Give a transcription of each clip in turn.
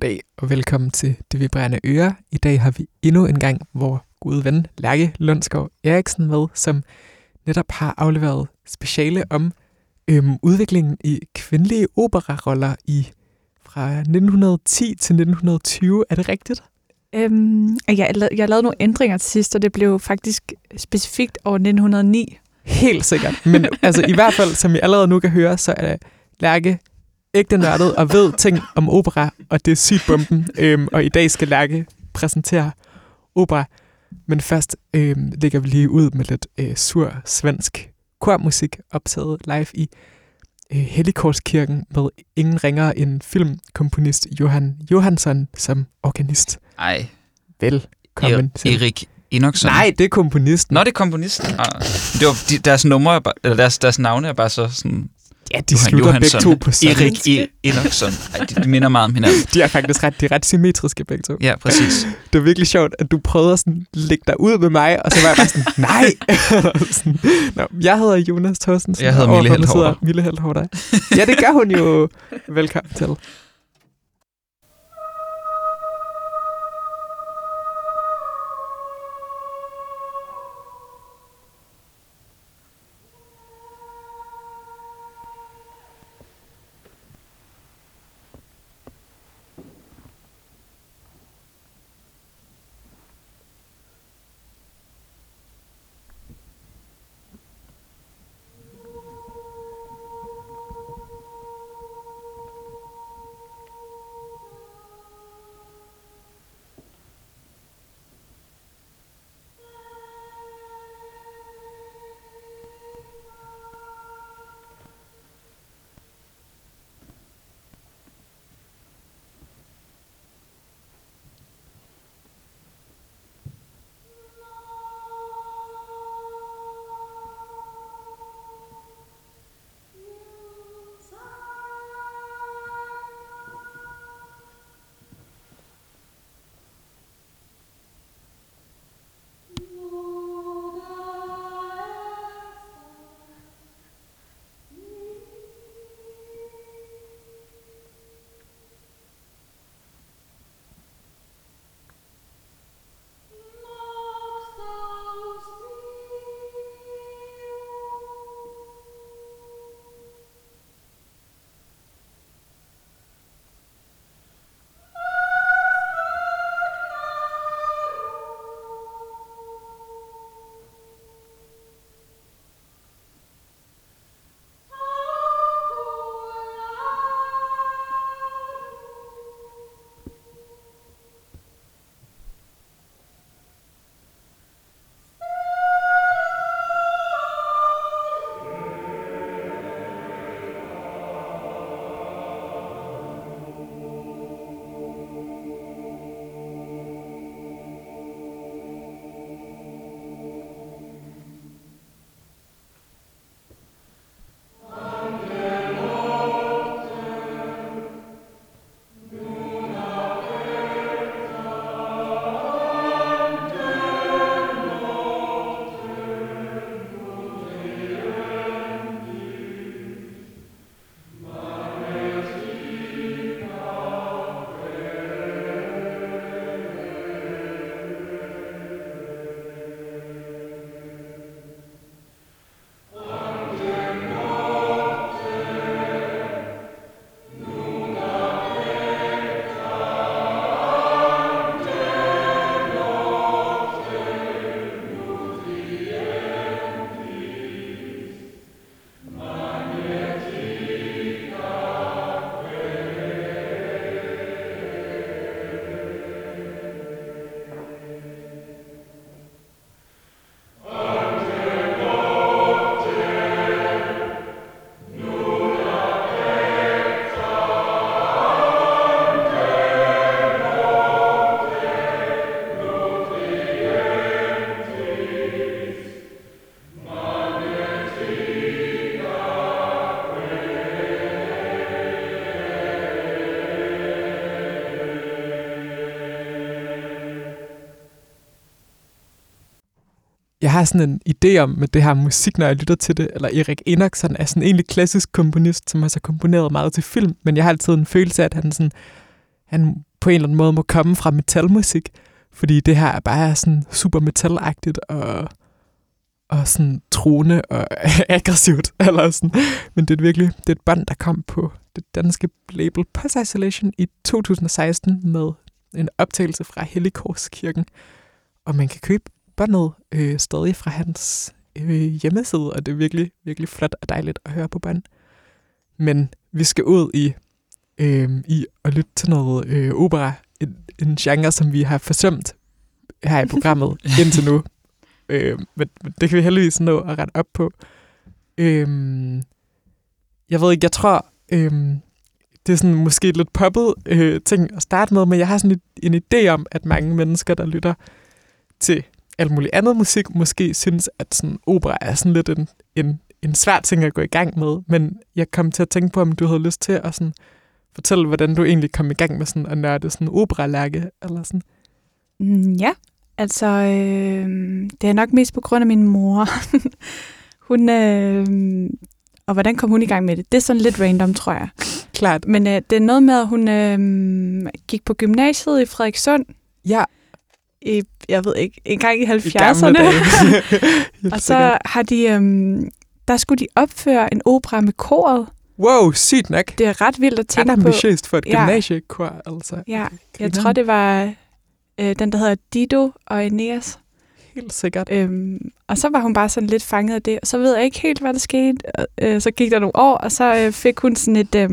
Goddag og velkommen til Det Vibrerende Øre. I dag har vi endnu en gang vores gode ven Lærke Lundsgaard Eriksen med, som netop har afleveret speciale om øhm, udviklingen i kvindelige operaroller i fra 1910 til 1920. Er det rigtigt? Øhm, jeg, jeg lavede nogle ændringer til sidst, og det blev faktisk specifikt over 1909. Helt sikkert. Men altså, i hvert fald, som I allerede nu kan høre, så er Lærke ægte nørdet og ved ting om opera, og det er sygt bomben. Øhm, og i dag skal Lærke præsentere opera. Men først øhm, lægger vi lige ud med lidt øh, sur svensk kormusik, optaget live i øh, Helligkorskirken med ingen ringere end filmkomponist Johan Johansson som organist. Ej, Velkommen til. Erik Enoksson. Nej, det er komponisten. Nå, det er komponisten. Ah, det var, de, deres numre, er bare, eller deres, deres navne er bare så sådan... Ja, de slutter begge to på sådan. Erik E. Enoksson. Ej, de, de minder meget om hinanden. De er faktisk ret, de er ret symmetriske begge to. Ja, præcis. Det var virkelig sjovt, at du prøvede at sådan, lægge dig ud med mig, og så var jeg bare sådan, nej! sådan, Nå, jeg hedder Jonas Thorstensen. Jeg hedder Mille sidder Mille Helthorter. Ja, det gør hun jo. Velkommen til. Jeg har sådan en idé om med det her musik, når jeg lytter til det, eller Erik Enoksson er sådan en egentlig klassisk komponist, som har så komponeret meget til film, men jeg har altid en følelse af, at han sådan, han på en eller anden måde må komme fra metalmusik, fordi det her er bare sådan super metalagtigt og, og sådan truende og aggressivt. Eller sådan. Men det er virkelig det er et bånd, der kom på det danske label Pulse Isolation i 2016 med en optagelse fra Helligkorskirken. Og man kan købe båndet øh, stadig fra hans øh, hjemmeside, og det er virkelig, virkelig flot og dejligt at høre på bånd. Men vi skal ud i, øh, i at lytte til noget øh, opera, en, en genre, som vi har forsømt her i programmet indtil nu. Øh, men, men det kan vi heldigvis nå at rette op på. Øh, jeg ved ikke, jeg tror, øh, det er sådan måske et lidt poppet øh, ting at starte med, men jeg har sådan en idé om, at mange mennesker, der lytter til alt muligt andet musik, måske synes, at sådan opera er sådan lidt en, en, en svær ting at gå i gang med. Men jeg kom til at tænke på, om du havde lyst til at sådan fortælle, hvordan du egentlig kom i gang med sådan at nørde sådan opera-lærke, eller sådan. Mm, ja, altså, øh, det er nok mest på grund af min mor. hun, øh, og hvordan kom hun i gang med det? Det er sådan lidt random, tror jeg. Klart. Men øh, det er noget med, at hun øh, gik på gymnasiet i Frederikssund. Ja. I, jeg ved ikke, en gang i I gamle 70'erne. dage. Helt og så har de, øh, der skulle de opføre en opera med koret. Wow, sygt nok. Det er ret vildt at tænke på. ambitiøst for et Ja. gymnasiekor, altså. Ja, jeg tror, det var øh, den, der hedder Dido og Aeneas. Helt sikkert. Øhm, og så var hun bare sådan lidt fanget af det. Og så ved jeg ikke helt, hvad der skete. Øh, så gik der nogle år, og så øh, fik hun sådan et, øh,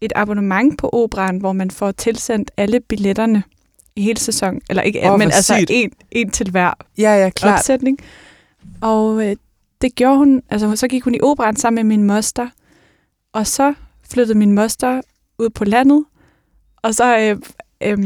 et abonnement på operan, hvor man får tilsendt alle billetterne i hele sæsonen. Eller ikke, oh, men altså en, en til hver Ja, ja, klart. opsætning. Og øh, det gjorde hun, altså så gik hun i operan sammen med min moster. Og så flyttede min moster ud på landet. Og så øh, øh,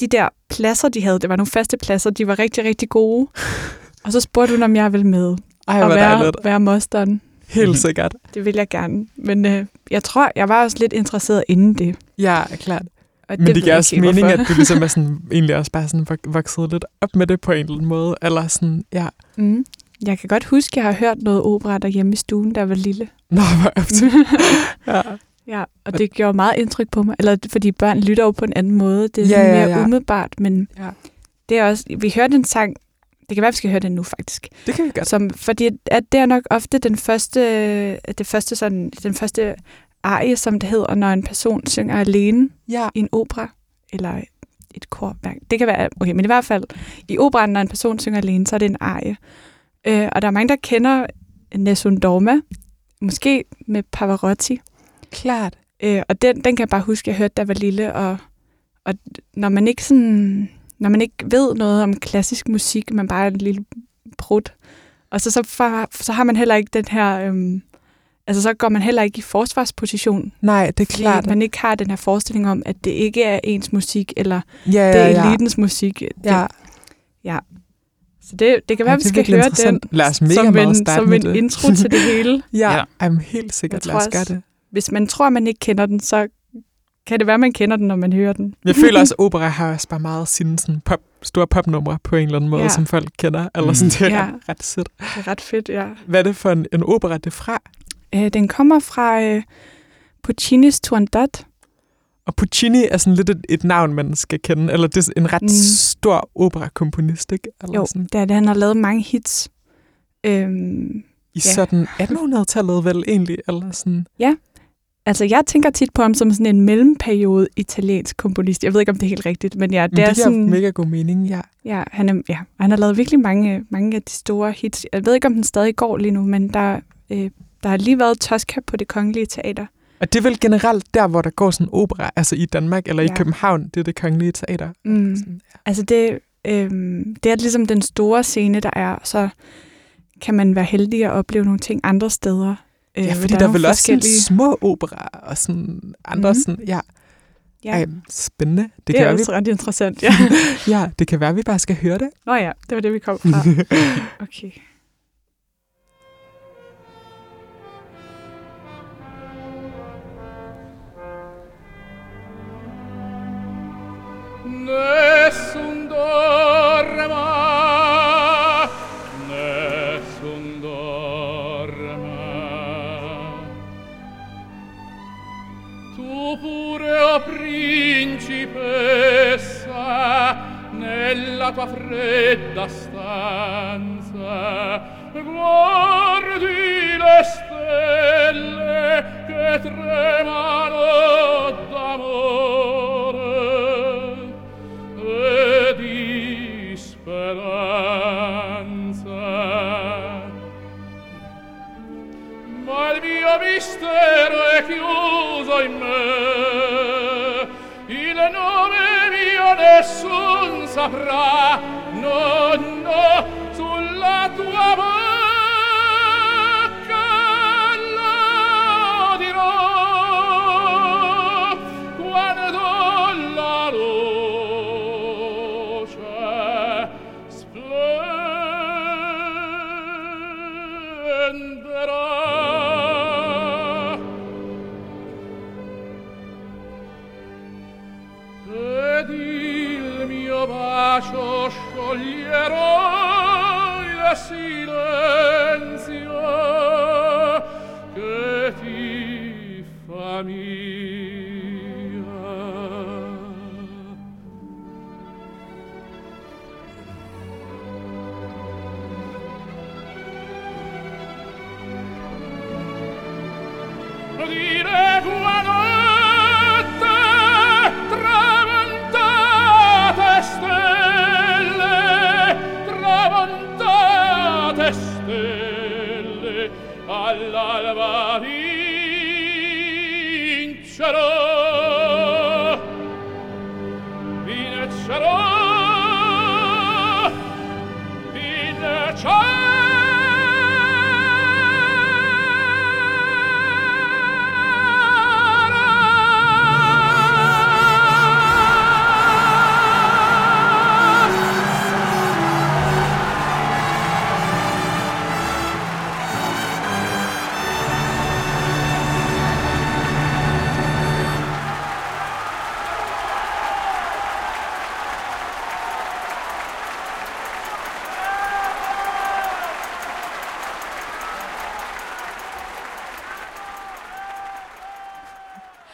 de der pladser, de havde, det var nogle faste pladser, de var rigtig, rigtig gode. Og så spurgte hun, om jeg ville med Ej, og være, dejligt. være mosteren. Helt sikkert. Det vil jeg gerne. Men øh, jeg tror, jeg var også lidt interesseret inden det. Ja, klart. Og Men det, giver også mening, hvorfor. at du ligesom er sådan, egentlig også bare sådan vok- vokset lidt op med det på en eller anden måde. Eller sådan, ja. Mm. Jeg kan godt huske, at jeg har hørt noget opera derhjemme i stuen, jeg var lille. Nå, hvor ja. Ja, og det gjorde meget indtryk på mig. Eller fordi børn lytter jo på en anden måde. Det er ja, mere ja. umiddelbart, men Ja. det er også... Vi hørte en sang, det kan være, vi skal høre den nu faktisk. Det kan vi godt. Som, fordi at det er nok ofte den første, det første sådan, den første arie, som det hedder, når en person synger alene Ja. i en opera, eller et korværk. Det kan være, okay, men i hvert fald, i operaen, når en person synger alene, så er det en arie. Øh, og der er mange, der kender Nessun Dorma, måske med Pavarotti. Klart. Øh, og den, den kan jeg bare huske, jeg hørte, da jeg var lille, og, og når man ikke sådan, når man ikke ved noget om klassisk musik, man bare er en lille brud, og så, så, for, så har man heller ikke den her, øhm, altså så går man heller ikke i forsvarsposition, Nej, det er fordi klart. man ikke har den her forestilling om, at det ikke er ens musik, eller Ja, det ja, er ja. elitens musik. Det, Ja. Så det, det kan være, det vi er skal høre den. Lad os mega som en, som en det. intro til det hele. Ja, Ja. I'm helt sikkert. Jeg Lad os gøre det. Hvis man tror, man ikke kender den, så kan det være, man kender den, når man hører den. Jeg føler også, at opera har også bare meget sine sådan pop, store popnumre på en eller anden måde, Ja. som folk kender. Eller Mm. sådan, det er Ja. ret, ret. Det er ret fedt, ja. Hvad er det for en, en opera, det er fra? Øh, den kommer fra øh, Puccinis Turandot. Og Puccini er sådan lidt et, et navn, man skal kende. Eller det er en ret Mm. stor operakomponist, ikke? Eller Jo, sådan. det er det. Han har lavet mange hits. Øhm, I ja. sådan 1800-tallet vel egentlig? Eller sådan. altså, jeg tænker tit på ham som sådan en mellemperiode italiensk komponist. Jeg ved ikke, om det er helt rigtigt, men ja, det, Men det er sådan... mega god mening, ja. Ja, han, er, ja, han har lavet virkelig mange, mange af de store hits. Jeg ved ikke, om den stadig går lige nu, men der, øh, der har lige været Tosca på det kongelige teater. Og det er vel generelt der, hvor der går sådan opera, altså i Danmark eller ja. I København, det er det kongelige teater. Mm. Sådan, ja. Altså det, øh, det er ligesom den store scene, der er, så kan man være heldig at opleve nogle ting andre steder. Øh, Ja, fordi der, er der er vel også sådan forskellige- små operaer og sådan andre Mhm. sådan, ja. Ja, Ej, spændende. Det, det, det er kan være, også ret interessant. Ja. vi, ja, det kan være, vi bare skal høre det. Nå ja, det var det, vi kom fra. Okay. nessun dorma nessun dorma tu pure o principessa nella tua fredda stanza guardi le stelle che tremano d'amore e di speranza ma il mio mistero è chiuso in me. Il nome mio nessun saprà. No no sulla tua voce bacio scioglierò il silenzio che ti fa mia. Dire salva vincerò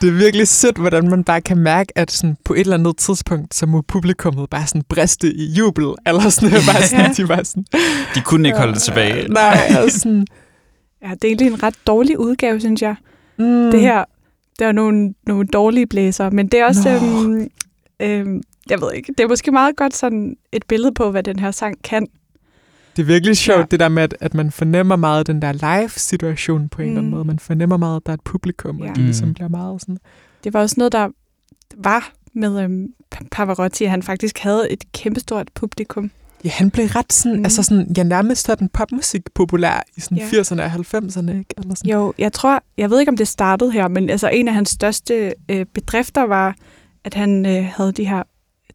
Det er virkelig sødt, hvordan man bare kan mærke, at sådan på et eller andet tidspunkt, så må publikummet bare sådan briste i jubel, eller sådan, bare sådan, Ja. de var sådan, De kunne ikke holde det tilbage. nej, og sådan, Ja, det er egentlig en ret dårlig udgave, synes jeg. mm, Det her, der er nogle, nogle dårlige blæser, men det er også... Øhm, øhm, jeg ved ikke, det er måske meget godt sådan et billede på, hvad den her sang kan. Det er virkelig sjovt, Ja. det der med, at, at man fornemmer meget den der live-situation på en mm. eller anden Mm. måde. Man fornemmer meget, at der er et publikum, ja. Og det ligesom Mm. bliver meget sådan... Det var også noget, der var med øhm, Pa- Pavarotti, at han faktisk havde et kæmpestort publikum. Ja, han blev ret sådan, Mm. altså sådan, ja, nærmest sådan popmusik populær i sådan ja. 80'erne og 90'erne, ikke? Eller sådan. Jo, jeg tror, jeg ved ikke, om det startede her, men altså en af hans største øh, bedrifter var, at han øh, havde de her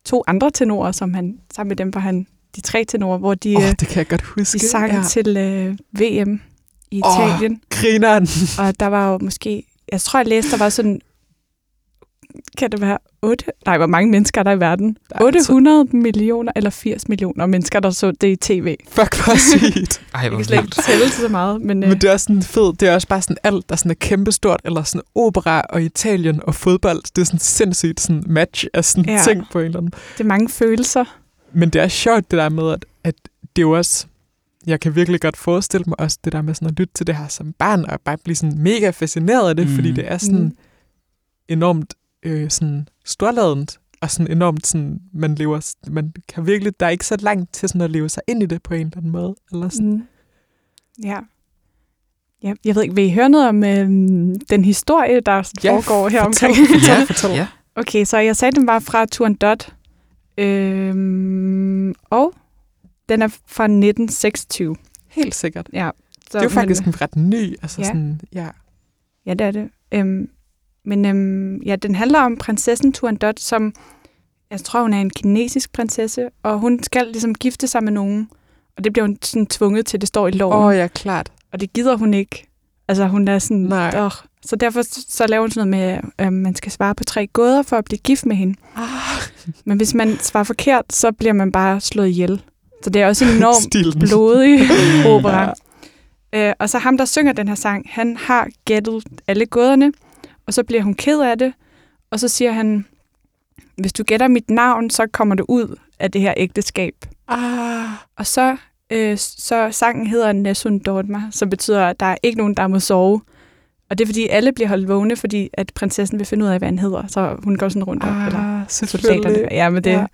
to andre tenorer, som han, sammen med dem var han de tre tenorer, hvor de, Åh, øh, oh, det kan jeg godt huske. de sang ja. til øh, VM i. Italien. Grineren. Og der var jo måske, jeg tror, jeg læste, der var sådan, kan det være 8? Nej, hvor mange mennesker er der i verden? Der er 800 millioner eller 80 millioner mennesker, der så det i tv. Fuck, hvor sygt. Ej, Jeg hvor kan slet ikke tælle så meget, men, øh, Men det er også sådan fedt. Det er også bare sådan alt, der sådan er kæmpestort, eller sådan opera og Italien og fodbold. Det er sådan sindssygt sådan match af sådan ja. ting på en eller anden. det er mange følelser. Men det er sjovt det der med, at, at det er jo også... Jeg kan virkelig godt forestille mig også det der med sådan at lytte til det her som barn, og bare blive sådan mega fascineret af det, Mm. fordi det er sådan Mm. enormt øh, sådan storladent, og sådan enormt sådan, man lever, man kan virkelig, der er ikke så langt til sådan at leve sig ind i det på en eller anden måde. Eller sådan. Mm. Ja. ja. Jeg ved ikke, vil I høre noget om øh, den historie, der ja, foregår her fortæl, omkring? Ja, fortæl. Ja. Okay, så jeg sagde, den var fra Turandot. Øhm, og den er fra 1926. Helt sikkert. Ja, så, det er jo faktisk en ret ny, altså Ja. sådan, ja. Ja, det er det. Øhm, men øhm, ja, den handler om prinsessen Turandot, som jeg tror, hun er en kinesisk prinsesse, og hun skal ligesom gifte sig med nogen. Og det bliver hun sådan tvunget til, det står i loven. Åh, oh, ja, klart. Og det gider hun ikke. Altså, hun er sådan... Nej. Åh. Så derfor så laver hun sådan noget med, at øh, man skal svare på tre gåder for at blive gift med hende. Ah, Men hvis man svarer forkert, så bliver man bare slået ihjel. Så det er også en enormt blodig opera. Øh, og så ham, der synger den her sang, han har gættet alle gåderne, og så bliver hun ked af det, og så siger han, hvis du gætter mit navn, så kommer det ud af det her ægteskab. Ah, Og så, øh, så sangen hedder Nessun Dorma, som betyder, at der er ikke nogen, der må sove. Og det er, fordi alle bliver holdt vågne, fordi at prinsessen vil finde ud af, hvad han hedder. Så hun går sådan rundt op. eller ah soldaterne. selvfølgelig. Ja, men det, Ja.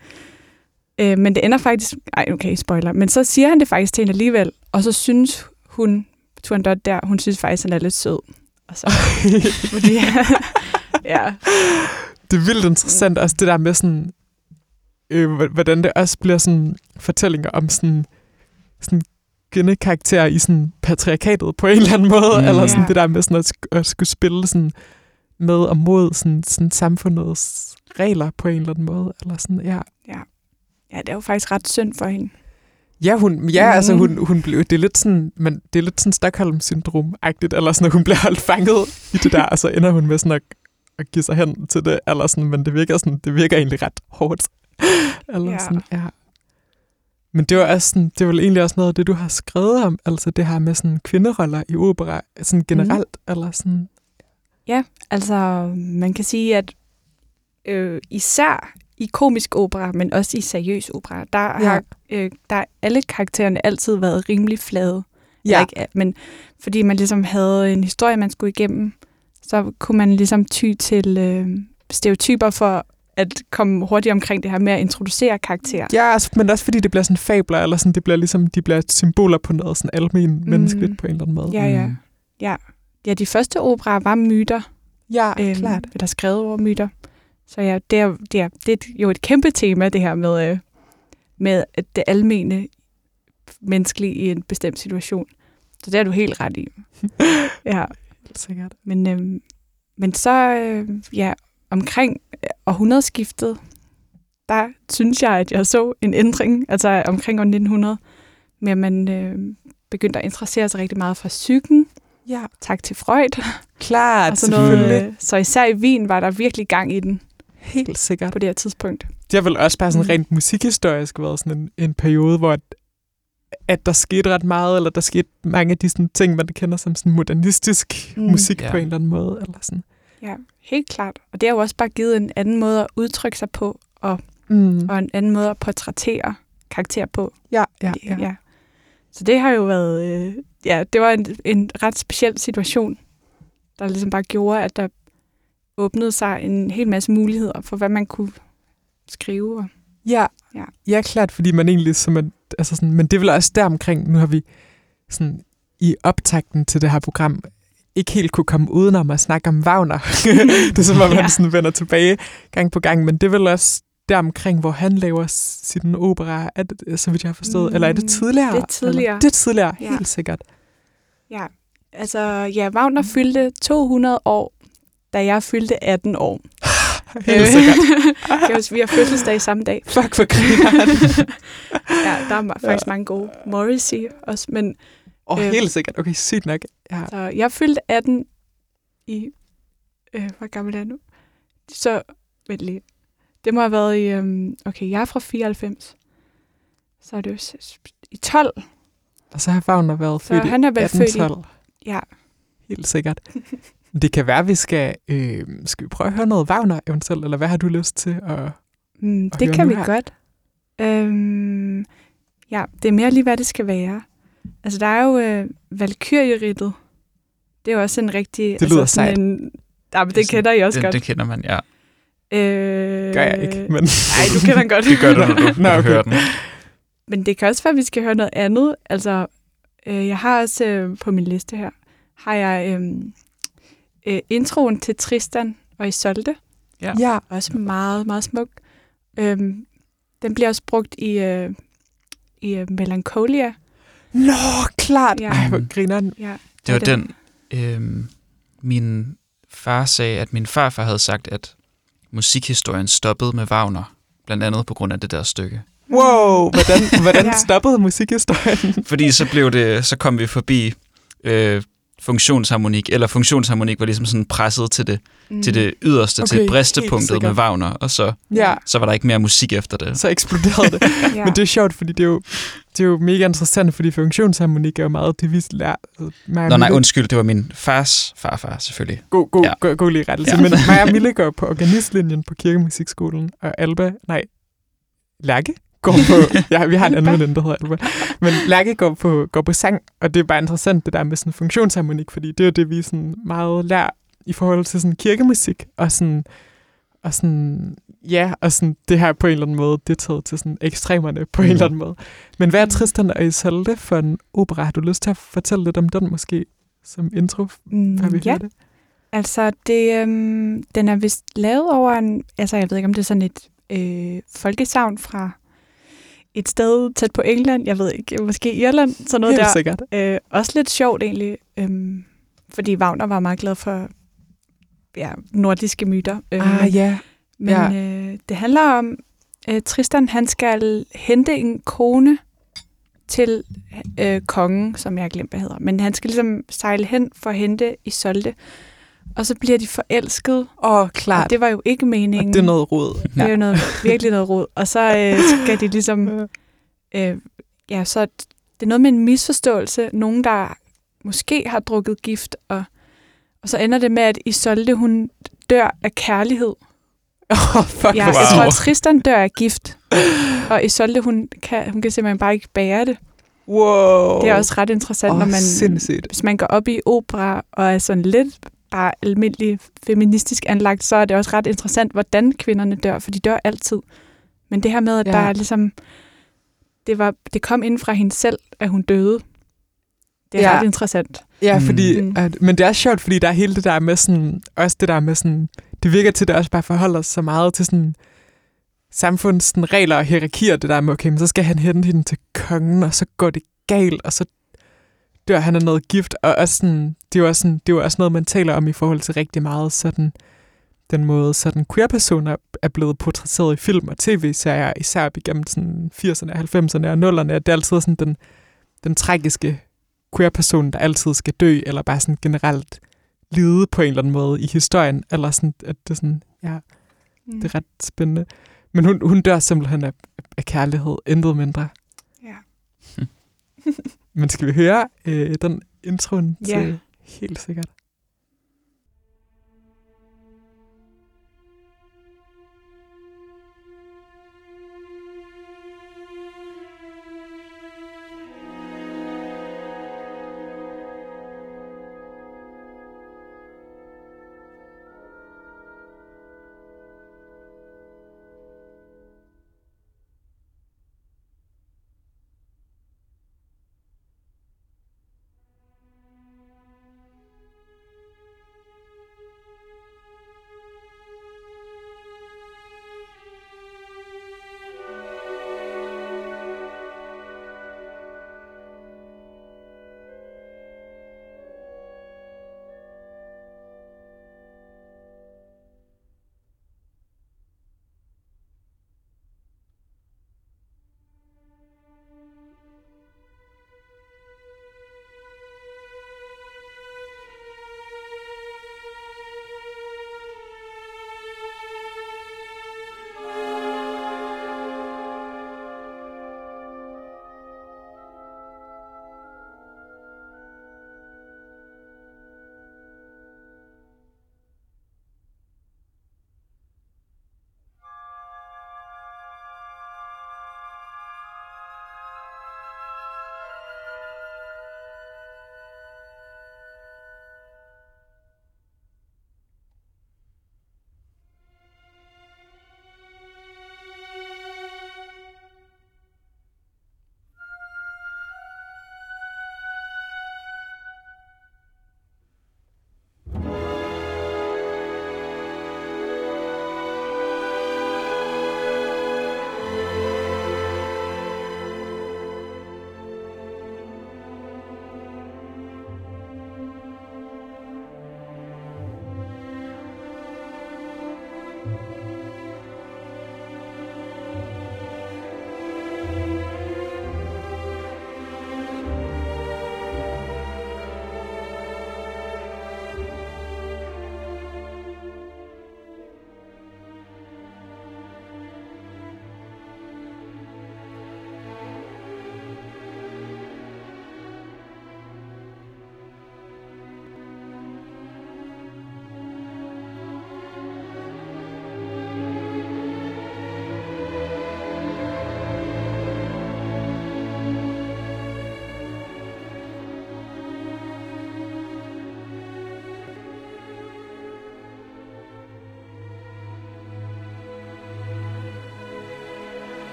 øh, men det ender faktisk... Ej, okay, spoiler. Men så siger han det faktisk til hende alligevel, og så synes hun, Turandot der, hun synes faktisk, han er lidt sød. Og så, fordi, ja, Det er vildt interessant også det der med sådan, øh, hvordan det også bliver sådan fortællinger om sådan, sådan kvindekarakterer i sådan patriarkatet på en eller anden måde, Mm. mm. eller sådan Ja. det der med sådan at, at skulle spille sådan med og mod sådan, sådan samfundets regler på en eller anden måde, eller sådan, ja. ja, det er jo faktisk ret synd for hende. Ja, hun, ja Mhm. altså hun, hun blev, det er lidt sådan, men det er lidt sådan Stockholm-syndrom-agtigt, eller sådan, at hun bliver holdt fanget i det der, og så ender hun med sådan at, at give sig hen til det, eller sådan, men det virker sådan, det virker egentlig ret hårdt. eller Ja. sådan, ja. Men det var også sådan, det var vel egentlig også noget af det, du har skrevet om, altså det her med sådan kvinderoller i opera, sådan generelt, mm. eller sådan, Altså, man kan sige, at øh, især i komisk opera, men også i seriøs opera, der, Ja. ja. har øh, der alle karaktererne altid været rimelig flade. Ja. Eller Ikke, men fordi man ligesom havde en historie, man skulle igennem, så kunne man ligesom ty til øh, stereotyper for at komme hurtigt omkring det her med at introducere karakterer. Ja, altså, men også fordi det bliver sådan fabler, eller sådan, det bliver ligesom, de bliver symboler på noget sådan almen mm. menneskeligt på en eller anden måde. Ja, ja. Mm. Ja, de første operer var myter, Ja, øhm, klart. eller skrevet over myter. Så ja, det er, det er, det er jo et kæmpe tema, det her med, øh, med at det almene menneskelige i en bestemt situation. Så det er du helt ret i. ja, Helt sikkert. men, øh, men så, øh, ja, omkring øh, århundredeskiftet, der synes jeg, at jeg så en ændring, altså omkring år 1900, med at man øh, begyndte at interessere sig rigtig meget for psyken. Ja, Tak til Freud. klart, og sådan noget. øh, Så især i Wien var der virkelig gang i den Helt sikkert. på det her tidspunkt. Det har vel også bare sådan Mm. rent musikhistorisk været sådan en, en periode, hvor at, der skete ret meget, eller der skete mange af de sådan, ting, man kender som sådan modernistisk mm. musik Ja. på en eller anden måde. Eller sådan. Ja, helt klart. Og det har jo også bare givet en anden måde at udtrykke sig på, og, Mm. og en anden måde at portrættere karakter på. Ja, ja, Det- ja. ja. Så det har jo været, øh, ja, det var en, en ret speciel situation, der ligesom bare gjorde, at der åbnede sig en hel masse muligheder for, hvad man kunne skrive. Og, Ja, Ja. ja klart, fordi man egentlig som en, altså sådan, men det er vel også der omkring, nu har vi sådan i optakten til det her program ikke helt kunne komme udenom at snakke om Wagner. det er som om, ja. Ja. han sådan vender tilbage gang på gang, men det er vel også der omkring, hvor han laver sin opera, er det, så vidt jeg har forstået, Mm, eller er det tidligere? det er tidligere. Eller? Det er tidligere, Ja. helt sikkert. ja, altså, ja, Wagner fyldte 200 år, da jeg fyldte 18 år. Helt sikkert. kan vi har fødselsdag samme dag. Fuck, for grineren. Ja, der er faktisk mange gode. Morrissey også, men Åh, oh, Øh. helt sikkert. Okay, sygt nok. Ja. så jeg fyldte 18 i... Øh, hvor gammel er jeg nu? Så, vent lige. Det må have været i... Øhm, okay, jeg er fra 94. Så er det jo i 12. Og så har Wagner været Så født i han vel født i... 1812. Ja, Helt sikkert. Det kan være, vi skal... Øh, skal vi prøve at høre noget Wagner eventuelt, eller hvad har du lyst til? at mm, Og det kan vi her. godt. Øhm, ja, det er mere lige, hvad det skal være. Altså, der er jo øh, Valkyrierittet. Det er jo også en rigtig... Det altså, lyder sådan sejt. En, ja, men det kender I også det, godt. det kender man, ja. Øh, gør jeg ikke, men... Nej, du kender den godt. Det gør du, når du, Nå, okay. hører den. Men det kan også være, at vi skal høre noget andet. Altså, øh, jeg har også øh, på min liste her, har jeg øh, øh, introen til Tristan og Isolde. ja, Også meget, meget smuk. Øh, den bliver også brugt i, øh, i øh, Melancholia. Nå, klart. Ja. Ej, hvor griner den. Ja, Det var og den, øhm, min far sagde, at min farfar havde sagt, at musikhistorien stoppede med Wagner, blandt andet på grund af det der stykke. Wow, hvordan, hvordan Ja. stoppede musikhistorien? Fordi så blev det, så kom vi forbi øh, funktionsharmonik, eller funktionsharmonik var ligesom sådan presset til det, Mm. til det yderste, Okay, til bristepunktet med. Wagner, og så, ja, så var der ikke mere musik efter det. så eksploderede det. Ja. Men det er sjovt, fordi det er jo, det er jo mega interessant, fordi funktionsharmonik er jo meget det, vi lærer. Altså, Maja Nå nej, undskyld, det var min fars farfar selvfølgelig. God, god, Ja. god, god lige rettelse. Ja. Men Maja Mille går på organistlinjen på kirkemusikskolen, og Alba, nej, Lærke går på... ja, vi har en anden veninde, der hedder Alba. Men Lærke går på, går på sang, og det er bare interessant, det der med sådan funktionsharmonik, fordi det er jo det, vi sådan meget lærer i forhold til sådan kirkemusik, og sådan, og sådan, ja, og sådan det her på en eller anden måde, det er taget til sådan ekstremerne på mm. en eller anden måde. Men hvad er Tristan og Isolde for en opera? Har du lyst til at fortælle lidt om den måske, som intro, Mm, før vi ja, det? altså det, øhm, den er vist lavet over en, altså jeg ved ikke, om det er sådan et øh, folkesavn fra et sted tæt på England, jeg ved ikke, måske Irland, sådan noget Helt der. sikkert. Øh, også lidt sjovt egentlig, øhm, fordi Wagner var meget glad for ja, nordiske myter. Øh, Ah, ja. Men Ja. øh, det handler om, øh, Tristan han skal hente en kone til øh, kongen, som jeg har glemt, hvad hedder. Men han skal ligesom sejle hen for at hente Isolde. Og så bliver de forelsket. Og klart. det var jo ikke meningen. Og det er noget råd. det er jo noget, virkelig noget rod. Og så øh, skal de ligesom... Øh, ja, så det er noget med en misforståelse. Nogen, der måske har drukket gift, og, og så ender det med, at Isolde, hun dør af kærlighed. Oh, fuck. Ja, hvor jeg Wow. tror, at Tristan dør af gift. Og Isolde, hun kan, hun kan simpelthen bare ikke bære det. Wow. Det er også ret interessant, Åh, når man, sindssygt. hvis man går op i opera og er sådan lidt bare almindelig feministisk anlagt, så er det også ret interessant, hvordan kvinderne dør, for de dør altid. Men det her med, at Ja. der er ligesom, det, var, det kom ind fra hende selv, at hun døde. Det er Ja. ret interessant. Ja, Mm. fordi, Mm. at, men det er sjovt, fordi der er hele det der med sådan, også det der med sådan, det virker til, at det også bare forholder sig så meget til sådan, samfunds sådan, regler og hierarkier, det der med, okay, men så skal han hente hende til kongen, og så går det galt, og så dør han af noget gift, og også sådan, det er jo også, sådan, det er jo også noget, man taler om i forhold til rigtig meget sådan, den måde, sådan queer-personer er blevet portrætteret i film og tv-serier, især igennem sådan 80'erne, 90'erne og 0'erne, at det er altid sådan den, den tragiske queer-person, der altid skal dø, eller bare sådan generelt lide på en eller anden måde i historien, eller sådan, at det er sådan, ja, Mm. det er ret spændende. Men hun, hun dør simpelthen af, af kærlighed, intet mindre. Ja. Men skal vi høre øh, den introen Ja. til helt sikkert?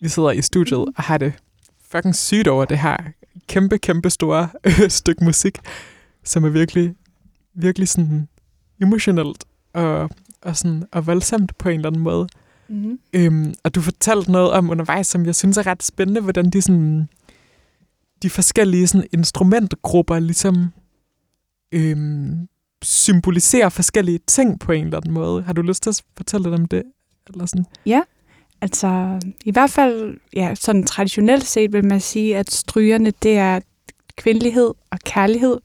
Vi sidder i studiet og har det fucking sygt over det her kæmpe, kæmpe store øh, stykke musik, som er virkelig, virkelig sådan emotionelt og, og, sådan, og voldsomt på en eller anden måde. Mm. Øhm, og du fortalte noget om undervejs, som jeg synes er ret spændende, hvordan de, sådan, de forskellige sådan, instrumentgrupper ligesom øhm, symboliserer forskellige ting på en eller anden måde. Har du lyst til at fortælle lidt om det? Eller sådan? Altså, i hvert fald, ja, sådan traditionelt set vil man sige, at strygerne, det er kvindelighed og kærlighed.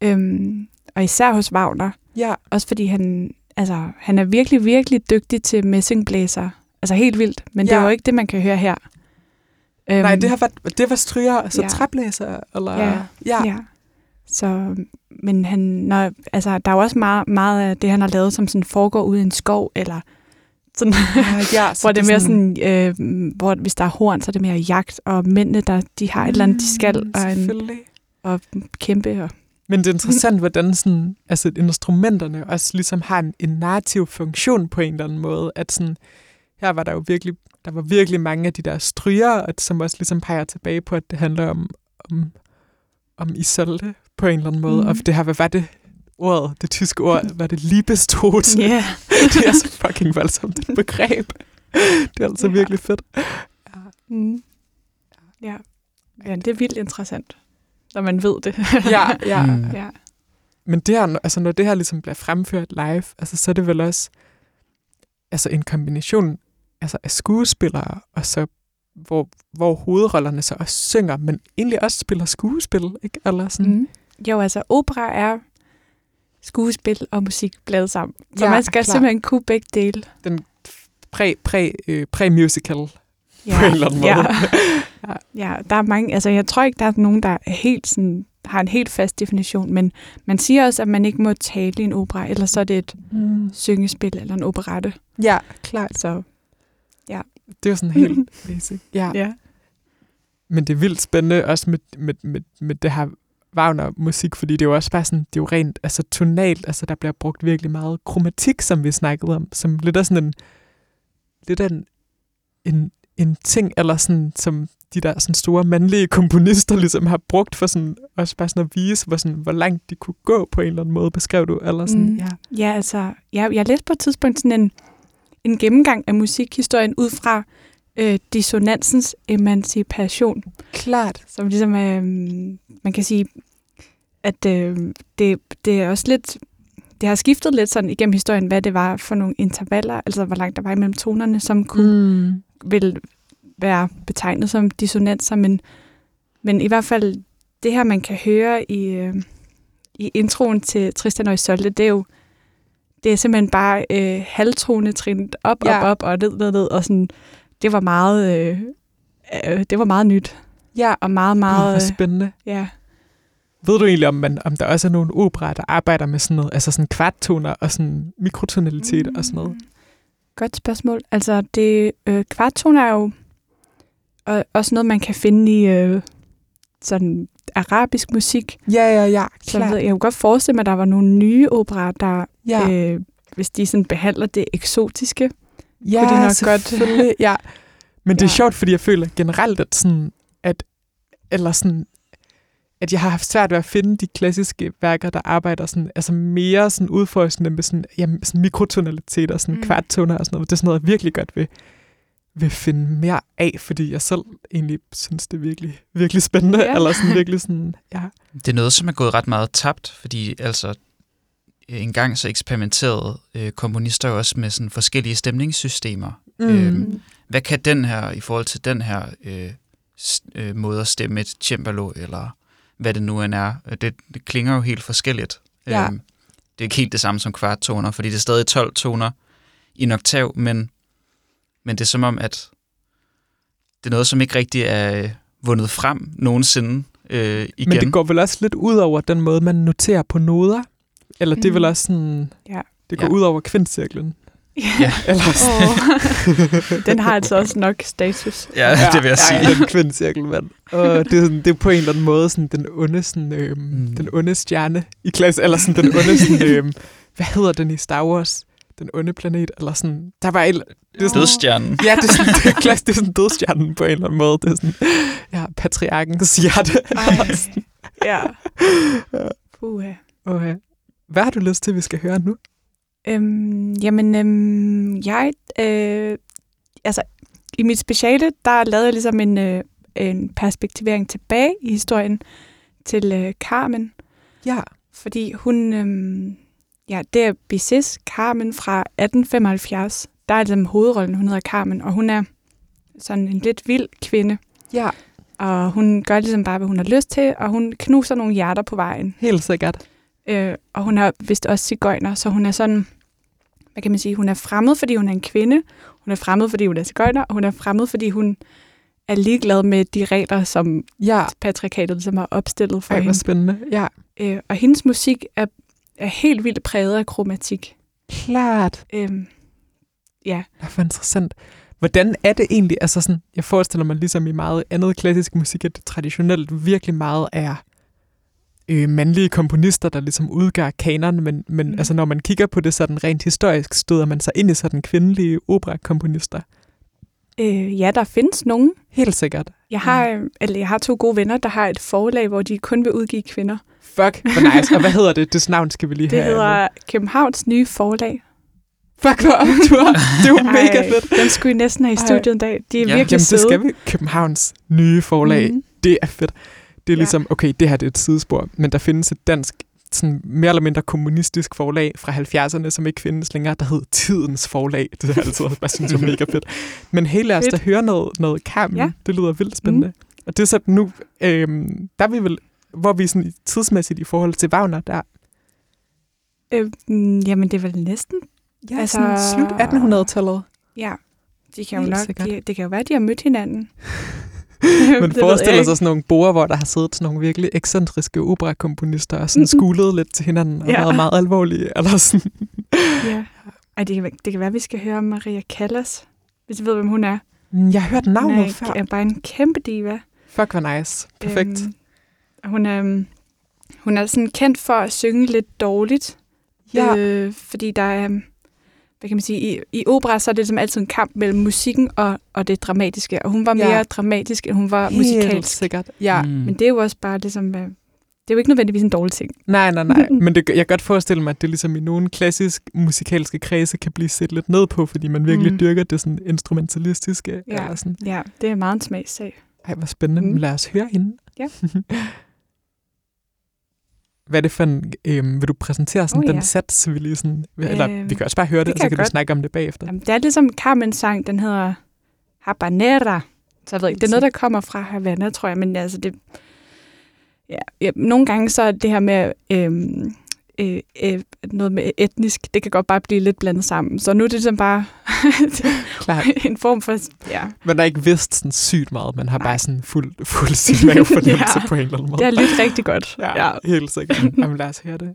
Øhm, og især hos Wagner. Ja. Også fordi han, altså, han er virkelig, virkelig dygtig til messingblæser. Altså helt vildt, men ja. det er jo ikke det, man kan høre her. Øhm, Nej, det, har været, det var stryger, altså ja. træblæser, eller... Ja. ja. Ja. Så, men han, når, altså, der er jo også meget, meget af det, han har lavet, som sådan foregår ude i en skov, eller sådan, Ah, ja så hvor det er mere sådan, øh, hvor hvis der er horn, så er det mere jagt, og mændene, der, de har et eller andet, de skal, Mm, og, en, og kæmpe. Og, Men det er interessant, hvordan sådan, altså, instrumenterne også ligesom har en, en narrativ funktion på en eller anden måde. At sådan, her var der jo virkelig, der var virkelig mange af de der stryger, som også ligesom peger tilbage på, at det handler om, om, om Isolde på en eller anden måde. Mm. Og det her, hvad var det ordet, det tyske ord, var det Liebestod? yeah. det er så fucking voldsomt et begreb. Det er altså Ja. ja. virkelig fedt. Mm. Ja. ja, det er vildt interessant, når man ved det. Ja, ja. Mm. ja. Men det her, altså når det her ligesom bliver fremført live, altså så er det vel også altså en kombination altså af skuespillere, og så hvor, hvor hovedrollerne så også synger, men egentlig også spiller skuespil, ikke? Eller sådan. Mm. Jo, altså opera er skuespil og musik bladet sammen. Så Ja, man skal klart. simpelthen kunne begge dele. Præ, præ, øh, præ-musical Ja. på en eller anden måde. Ja. ja, der er mange, altså jeg tror ikke, der er nogen, der er helt sådan, har en helt fast definition, men man siger også, at man ikke må tale i en opera, ellers så er det et Mm. syngespil eller en operette. Ja, klart. Så Det er jo sådan helt basic. Ja. ja. Men det er vildt spændende også med, med, med, med det her Wagner-musik, fordi det er jo også bare sådan, det er jo rent altså, tonalt, altså der bliver brugt virkelig meget kromatik, som vi snakkede om, som lidt er sådan en, lidt af en, en, en ting, eller sådan, som de der sådan store mandlige komponister ligesom har brugt for sådan, også bare sådan at vise, hvor, sådan, hvor langt de kunne gå på en eller anden måde, beskrev du, eller sådan, mm. ja. Ja, altså, jeg, jeg læste på et tidspunkt sådan en, en gennemgang af musikhistorien ud fra øh, dissonansens emancipation, Klart. som ligesom øh, man kan sige, at øh, det, det er også lidt, det har skiftet lidt sådan igennem historien, hvad det var for nogle intervaller, altså hvor langt der var imellem tonerne, som kunne Mm. vil være betegnet som dissonanser, men, men i hvert fald det her, man kan høre i, øh, i introen til Tristan og Isolde, det er jo det er simpelthen bare øh, halvtonetrin op, op, Ja. op og ned, ned, ned, og sådan, det var meget, øh, øh, det var meget nyt, Ja, og meget, meget, hvor spændende. øh, ja. Ved du egentlig, om, man, om der også er nogle operer, der arbejder med sådan noget, altså sådan kvarttoner og sådan mikrotonalitet og sådan noget? Godt spørgsmål. Altså, det øh, kvarttoner er jo og, også noget, man kan finde i øh, sådan arabisk musik. Ja, ja, ja, Så jeg, ved, jeg kunne godt forestille mig, at der var nogle nye operer, der, ja. øh, hvis de sådan behandler det eksotiske. Ja kunne de nok godt- selvfølgelig, ja. Men det er Ja. sjovt, fordi jeg føler generelt, at sådan, at, eller sådan, at jeg har haft svært ved at finde de klassiske værker, der arbejder sådan, altså mere sådan udforskende med sådan, jamen, sådan mikrotonalitet og sådan Mm. kvarttoner og sådan noget. Det er sådan noget, jeg virkelig godt vil, vil finde mere af, fordi jeg selv egentlig synes, det er virkelig, virkelig spændende. Ja. Eller sådan virkelig sådan, ja. Det er noget, som er gået ret meget tabt, fordi altså en gang så eksperimenterede øh, komponister jo også med sådan forskellige stemningssystemer. Mm. Øhm, Hvad kan den her i forhold til den her øh, øh, måde at stemme et cembalo, eller hvad det nu end er? Øh, Det, det klinger jo helt forskelligt. Ja. Øhm, det er ikke helt det samme som kvarttoner, fordi det er stadig 12 toner i en oktav, men, men det er som om, at det er noget, som ikke rigtig er øh, vundet frem nogensinde øh, igen. Men det går vel også lidt ud over den måde, man noterer på noder? Eller det er vel Mm. også sådan... Ja. Det går Ja. ud over kvintcirklen. Ja. Eller sådan. Oh. Den har altså også nok status. Ja, det vil jeg sige. Ja, den kvintcirkel, mand. Og det er, sådan, det er på en eller anden måde sådan den onde, sådan, øhm, Mm. den onde stjerne i klasse, eller sådan den onde, sådan, øhm, hvad hedder den i Star Wars? den onde planet, eller sådan, der var et, det er sådan, Dødstjernen. Ja, det er sådan, det er, klass, det er sådan dødstjernen på en eller anden måde. Det er sådan, ja, patriarkens hjerte. Ej. Ja. Puha. Okay. Hvad har du lyst til, vi skal høre nu? Øhm, jamen, øhm, jeg... Øh, altså, i mit speciale, der lavede jeg ligesom en, øh, en perspektivering tilbage i historien til øh, Carmen. Ja. Fordi hun... Øhm, ja, det er Bizets Carmen fra 1875. Der er ligesom hovedrollen, hun hedder Carmen, og hun er sådan en lidt vild kvinde. Ja, Og hun gør ligesom bare, hvad hun har lyst til, og hun knuser nogle hjerter på vejen. helt sikkert. Øh, og hun er vist også cigøjner, så hun er sådan, hvad kan man sige, hun er fremmed, fordi hun er en kvinde, hun er fremmed, fordi hun er cigøjner, og hun er fremmed, fordi hun er ligeglad med de regler, som Ja, patriarkatet ligesom har opstillet for ej, hende. spændende. Ja, Øh, og hendes musik er, er helt vildt præget af kromatik. klart. Øh, ja, Det er for interessant. Hvordan er det egentlig? Altså sådan, jeg forestiller mig ligesom i meget andet klassisk musik, at det traditionelt virkelig meget er øh, mandlige komponister, der ligesom udgør kanon, men, men Mm. mm. altså, når man kigger på det sådan rent historisk, støder man sig ind i sådan kvindelige operakomponister. øh, ja, der findes nogen. Helt sikkert. Jeg har, øh, eller jeg har to gode venner, der har et forlag, hvor de kun vil udgive kvinder. Fuck, hvor nice. Og hvad hedder det? Det navn skal vi lige Det have. hedder Københavns Nye Forlag. Fuck, hvor optur. Det er jo mega fedt. Den skulle I næsten have i studiet en dag. De er Ja. virkelig Jamen, søde. det skal vi. Københavns nye forlag. Mm. Det er fedt. Det er Ja. ligesom, okay, det her det er et sidespor, men der findes et dansk, sådan mere eller mindre kommunistisk forlag fra 70'erne, som ikke findes længere, der hed Tidens Forlag. Det har jeg altid bare synes er mega fedt. Men helt lad os da høre noget, noget Carmen. Ja. Det lyder vildt spændende. Mm. Og det er sådan nu, øhm, der er vi vel, hvor vi sådan tidsmæssigt i forhold til Wagner, der Øh, jamen, det er vel næsten. ja, Altså- sådan slut 1800-tallet. Ja, de kan jo Helt nok, sikkert. de, det kan jo være, de har mødt hinanden. Man forestiller sig sådan nogle borer, hvor der har siddet sådan nogle virkelig ekscentriske operakomponister og sådan Mhm. skulet lidt til hinanden og Ja. været meget alvorlige. Eller sådan. Ja. Ej, det kan, det kan være, vi skal høre Maria Callas, hvis du ved, hvem hun er. Mm, Jeg har hørt Hun navnet er, før. er bare en kæmpe diva. Fuck, hvor nice. Perfekt. Øhm, hun er, øhm, hun er sådan kendt for at synge lidt dårligt. Ja. Øh, fordi der er, hvad kan man sige, i, i opera, så er det ligesom altid en kamp mellem musikken og, og det dramatiske. Og hun var Ja. mere dramatisk, end hun var Helt musikalsk. sikkert. Ja. Mm. Men det er jo også bare ligesom, hvad- det er jo ikke nødvendigvis en dårlig ting. Nej, nej, nej. Men det, jeg kan godt forestille mig, at det ligesom i nogle klassisk musikalske kredse kan blive set lidt ned på, fordi man virkelig Mm. dyrker det sådan instrumentalistiske. Ja. Eller sådan. Ja, det er meget en smagssag. Ej, hvor spændende. Mm. Lad os høre hende. Ja. Hvad er det for en... Øhm, vil du præsentere sådan Oh, den ja. sats, vi lige sådan... Eller Øhm, vi kan også bare høre det, det og kan så kan du godt. snakke om det bagefter. Jamen, det er ligesom Carmens sang, den hedder Habanera. Så jeg ved ikke, det er noget, der kommer fra Havana, tror jeg, men altså det... Ja, ja, nogle gange så er det her med øhm, øh, øh, noget med etnisk, det kan godt bare blive lidt blandet sammen. Så nu er det ligesom bare Klart. en form for... Ja, Man har ikke vidst sådan sygt meget. Man har Nej. bare sådan fuld, fuld sin mavefornemmelse Ja. på en eller anden måde. det har lyttet rigtig godt. Ja, ja. helt sikkert. Jamen, lad os høre det.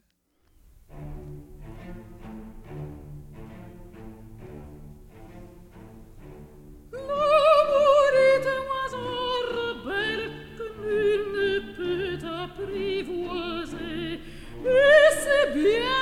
Et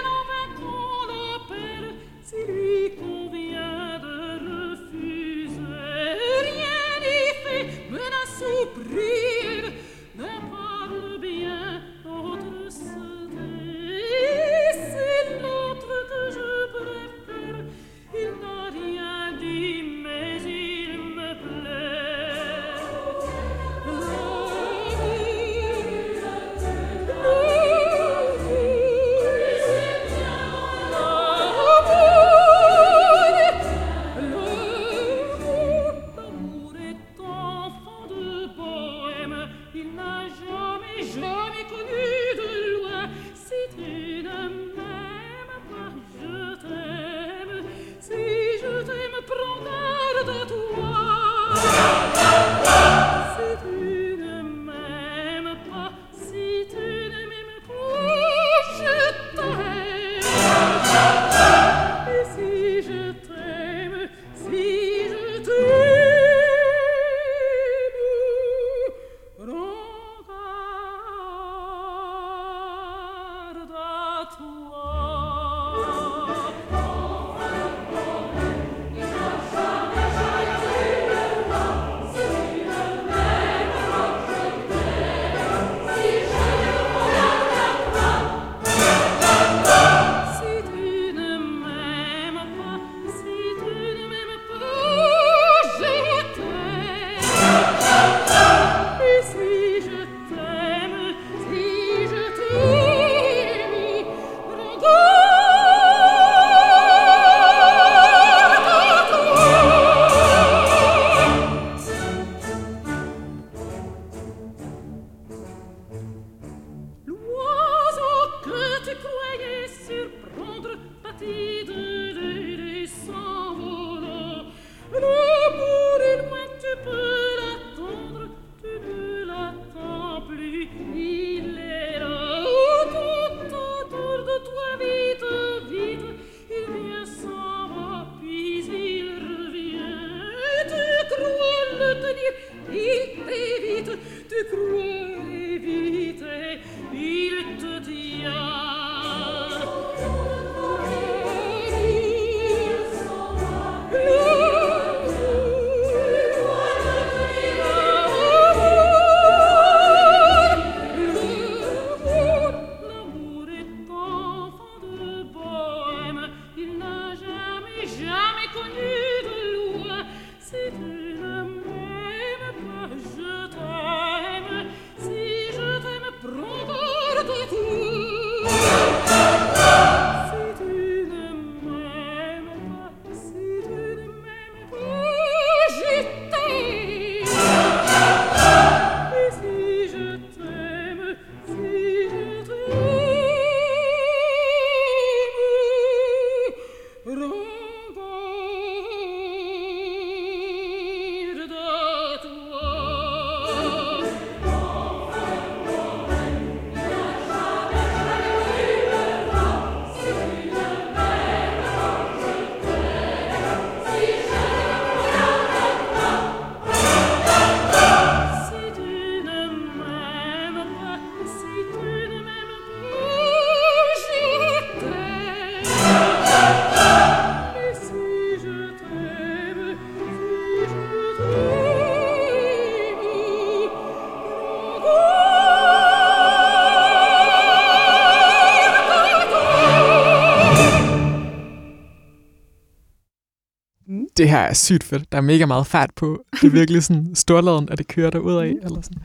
det her er sygt fedt. Der er mega meget fart på. Det er virkelig sådan storladen, at det kører derud af. Eller sådan.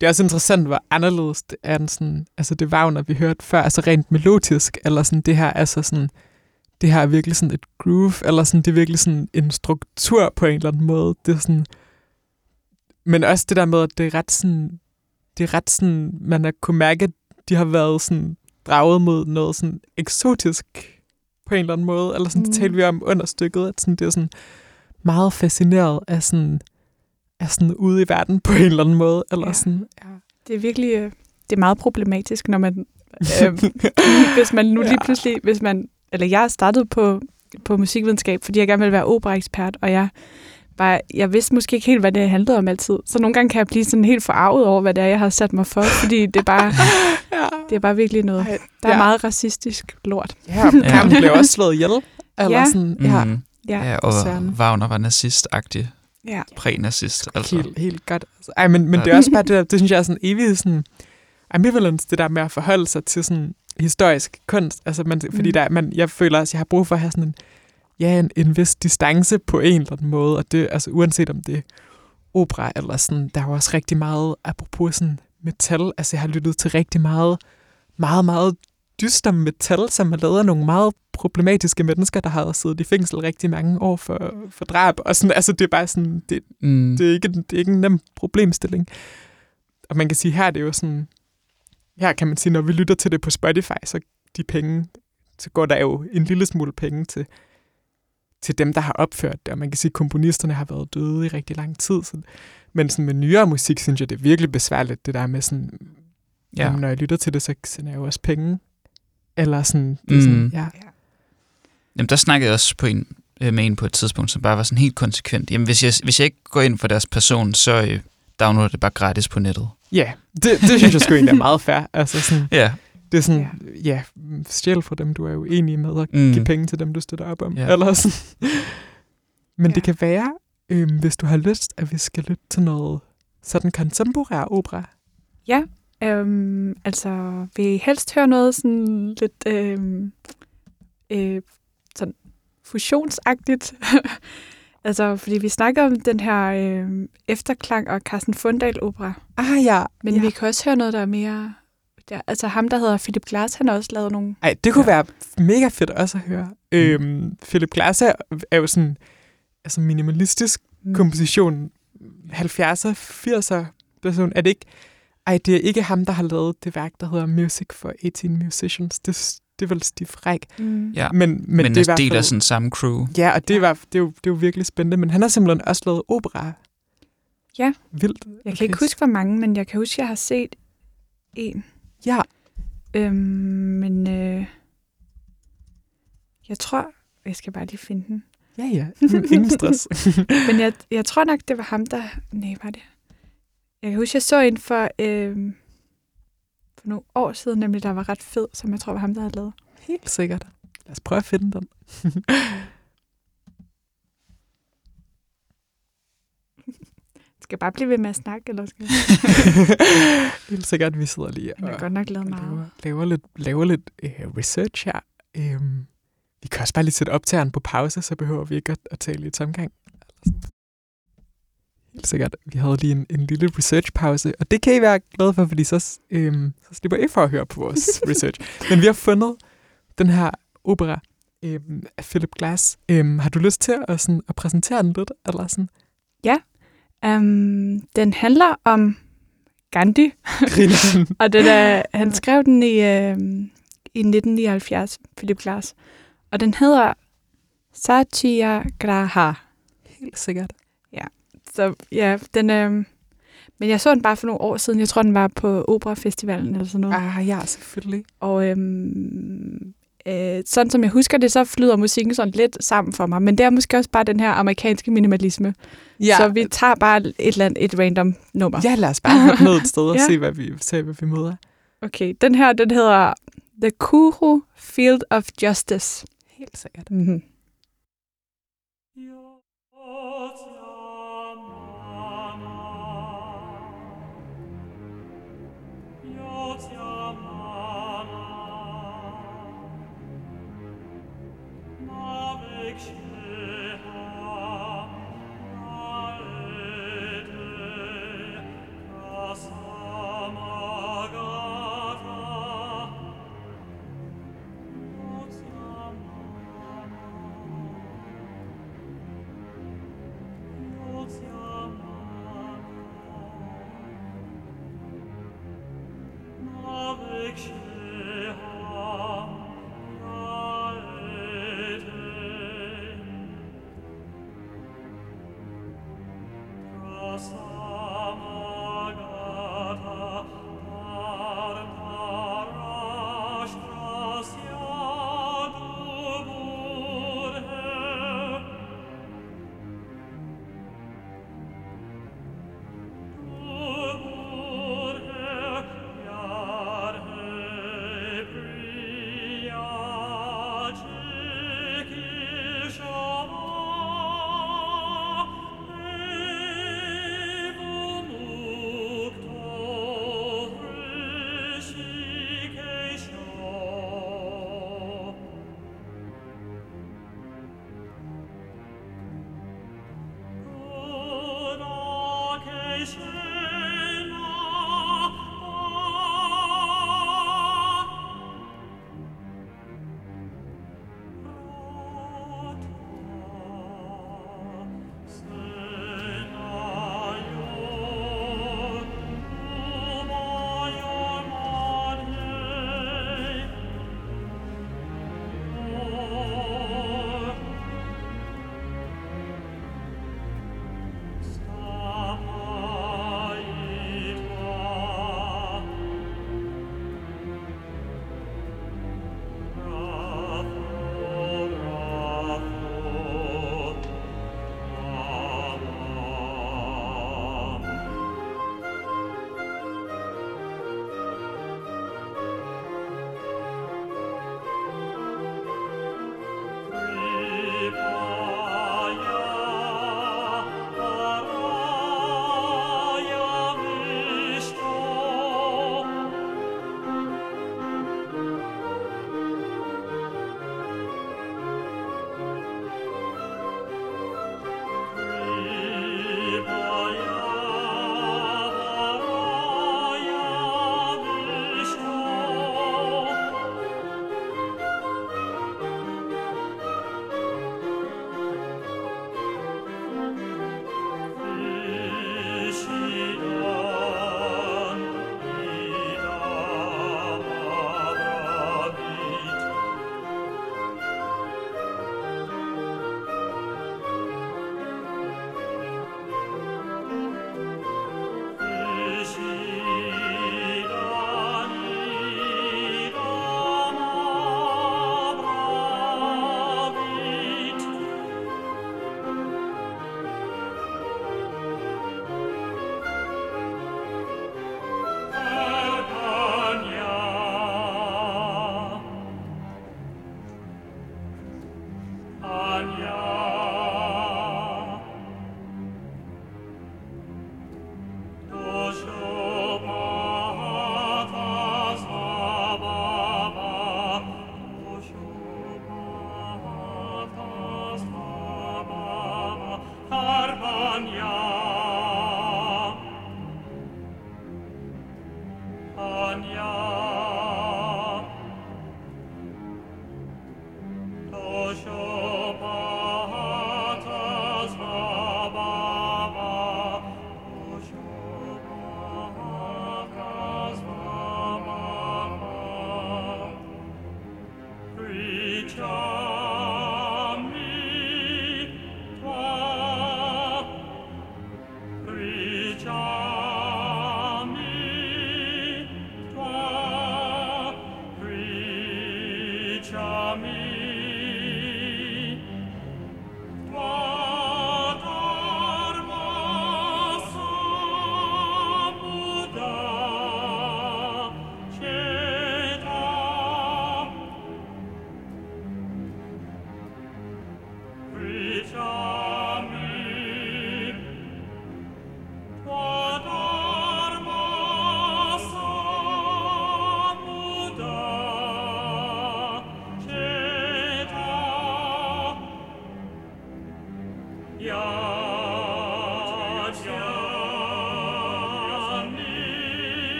Det er også interessant, hvor anderledes det er. Den sådan, altså det Wagner, vi hørte før, altså rent melodisk, eller sådan det her, altså sådan, det her er virkelig sådan et groove, eller sådan, det er virkelig sådan en struktur på en eller anden måde. Det er sådan, men også det der med, at det er ret sådan, det er ret sådan, man har kunne mærke, at de har været sådan draget mod noget sådan eksotisk på en eller anden måde. Eller sådan, mm. det Mm. talte vi om under stykket, at sådan, det er sådan meget fascineret af sådan, af sådan ude i verden på en eller anden måde. Eller Ja. sådan, ja. Det er virkelig øh, det er meget problematisk, når man, øh, hvis man nu lige Ja. pludselig, hvis man, eller jeg startede på, på musikvidenskab, fordi jeg gerne ville være operaekspert, og jeg var, jeg vidste måske ikke helt, hvad det handlede om altid. Så nogle gange kan jeg blive sådan helt forarvet over, hvad det er, jeg har sat mig for, fordi det er bare, ja. det er bare virkelig noget. Der er ja. meget racistisk lort. Ja, Carmen blev også slået ihjel. Eller Ja. sådan, ja. Mm. Ja, Ja, og Søren. Wagner var nazist-agtig. ja. Præ-nazist, altså. Helt, helt godt. Altså, ej, men, men det er også bare det der, det synes jeg er sådan evig sådan ambivalence, det der med at forholde sig til sådan historisk kunst. Altså, man, fordi Mm. der, man, jeg føler også, jeg har brug for at have sådan en, ja, en, en vis distance på en eller anden måde, og det, altså uanset om det er opera eller sådan, der er jo også rigtig meget, apropos sådan metal, altså jeg har lyttet til rigtig meget, meget, meget dyster metal, som er lavet nogle meget problematiske mennesker, der har siddet i fængsel rigtig mange år for, for drab, og sådan, altså det er bare sådan, det, Mm. det er, ikke, det er ikke en nem problemstilling. Og man kan sige, her er det jo sådan, her kan man sige, når vi lytter til det på Spotify, så de penge, så går der jo en lille smule penge til, til dem, der har opført det. Og man kan sige, at komponisterne har været døde i rigtig lang tid. Så, men sådan med nyere musik, synes jeg, det er virkelig besværligt, det der med sådan. Ja. jamen, når jeg lytter til det, så sender jeg jo også penge. Eller sådan, det er sådan Mm. ja. Jamen, der snakkede jeg også på en, øh, med en på et tidspunkt, som bare var sådan helt konsekvent. Jamen, hvis jeg, hvis jeg ikke går ind for deres person, så øh, downloader det bare gratis på nettet. Ja, det, det synes jeg sgu egentlig er meget fair. Altså sådan, Ja. Det er sådan, ja, ja stjæl fra dem, du er uenig med, og Mm. give penge til dem, du støtter op om. Ja. Eller sådan. Men Ja. det kan være, øhm, hvis du har lyst, at vi skal lytte til noget sådan kontemporær opera. Øhm, altså, vil I helst høre noget sådan lidt øhm, øh, sådan fusionsagtigt? altså, fordi vi snakker om den her øh, efterklang og Carsten Fundal opera. Ah ja. Men ja. vi kan også høre noget, der er mere... Der, altså ham, der hedder Philip Glass, han har også lavet nogle... Ej, det kunne ja. være mega fedt også at høre. Mm. Øhm, Philip Glass er, er jo sådan altså minimalistisk Mm. komposition. 70'er, 80'er person. Er det ikke... Ej, det er ikke ham, der har lavet det værk, der hedder Music for 18 Musicians. Det, det er vel Steve Reich. Mm. Ja. Men, men, Men, det er deler fald- sådan samme crew. Ja, og det, Ja. var, det, er jo, det er jo virkelig spændende. Men han har simpelthen også lavet opera. Ja. Vildt. Jeg kan ikke huske, hvor mange, men jeg kan huske, at jeg har set en. Ja, Øhm, men øh, jeg tror... Jeg skal bare lige finde den. ja, ja. Ingen stress. Men jeg, jeg tror nok, det var ham, der... Nej, var det? Jeg kan huske, jeg så en for, øh, for nogle år siden, nemlig der var ret fed, som jeg tror var ham, der havde lavet. Helt sikkert. Lad os prøve at finde den. Skal bare blive ved med at snakke, eller skal Helt sikkert, vi sidder lige jeg og godt nok lavet laver, meget. laver lidt, laver lidt uh, research her. Um, vi kan også bare lige sætte optageren på pause, så behøver vi ikke at, at tale i tomgang. Helt sikkert. Vi havde lige en, en lille researchpause, og det kan I være glade for, fordi så, øhm, så slipper I for at høre på vores research. Men vi har fundet den her opera øhm, af Philip Glass. Øhm, har du lyst til at, sådan, at præsentere den lidt? Eller sådan? Um, den handler om Gandhi, og den er, han skrev den i, øh, i 1979, Philip Glass. Og den hedder Satyagraha. Helt sikkert. Så ja, den... Øh, men jeg så den bare for nogle år siden. Jeg tror, den var på Operafestivalen eller sådan noget. Ah, ja, selvfølgelig. Og øhm, øh, sådan som jeg husker det, så flyder musikken sådan lidt sammen for mig. Men det er måske også bare den her amerikanske minimalisme. Ja, Så vi tager bare et eller andet, et random nummer. ja lad os bare hoppe ned et sted og Ja. se, hvad vi, se, hvad vi møder. Okay, den her, den hedder The Kuru Field of Justice. Helt sikkert. Mm-hmm.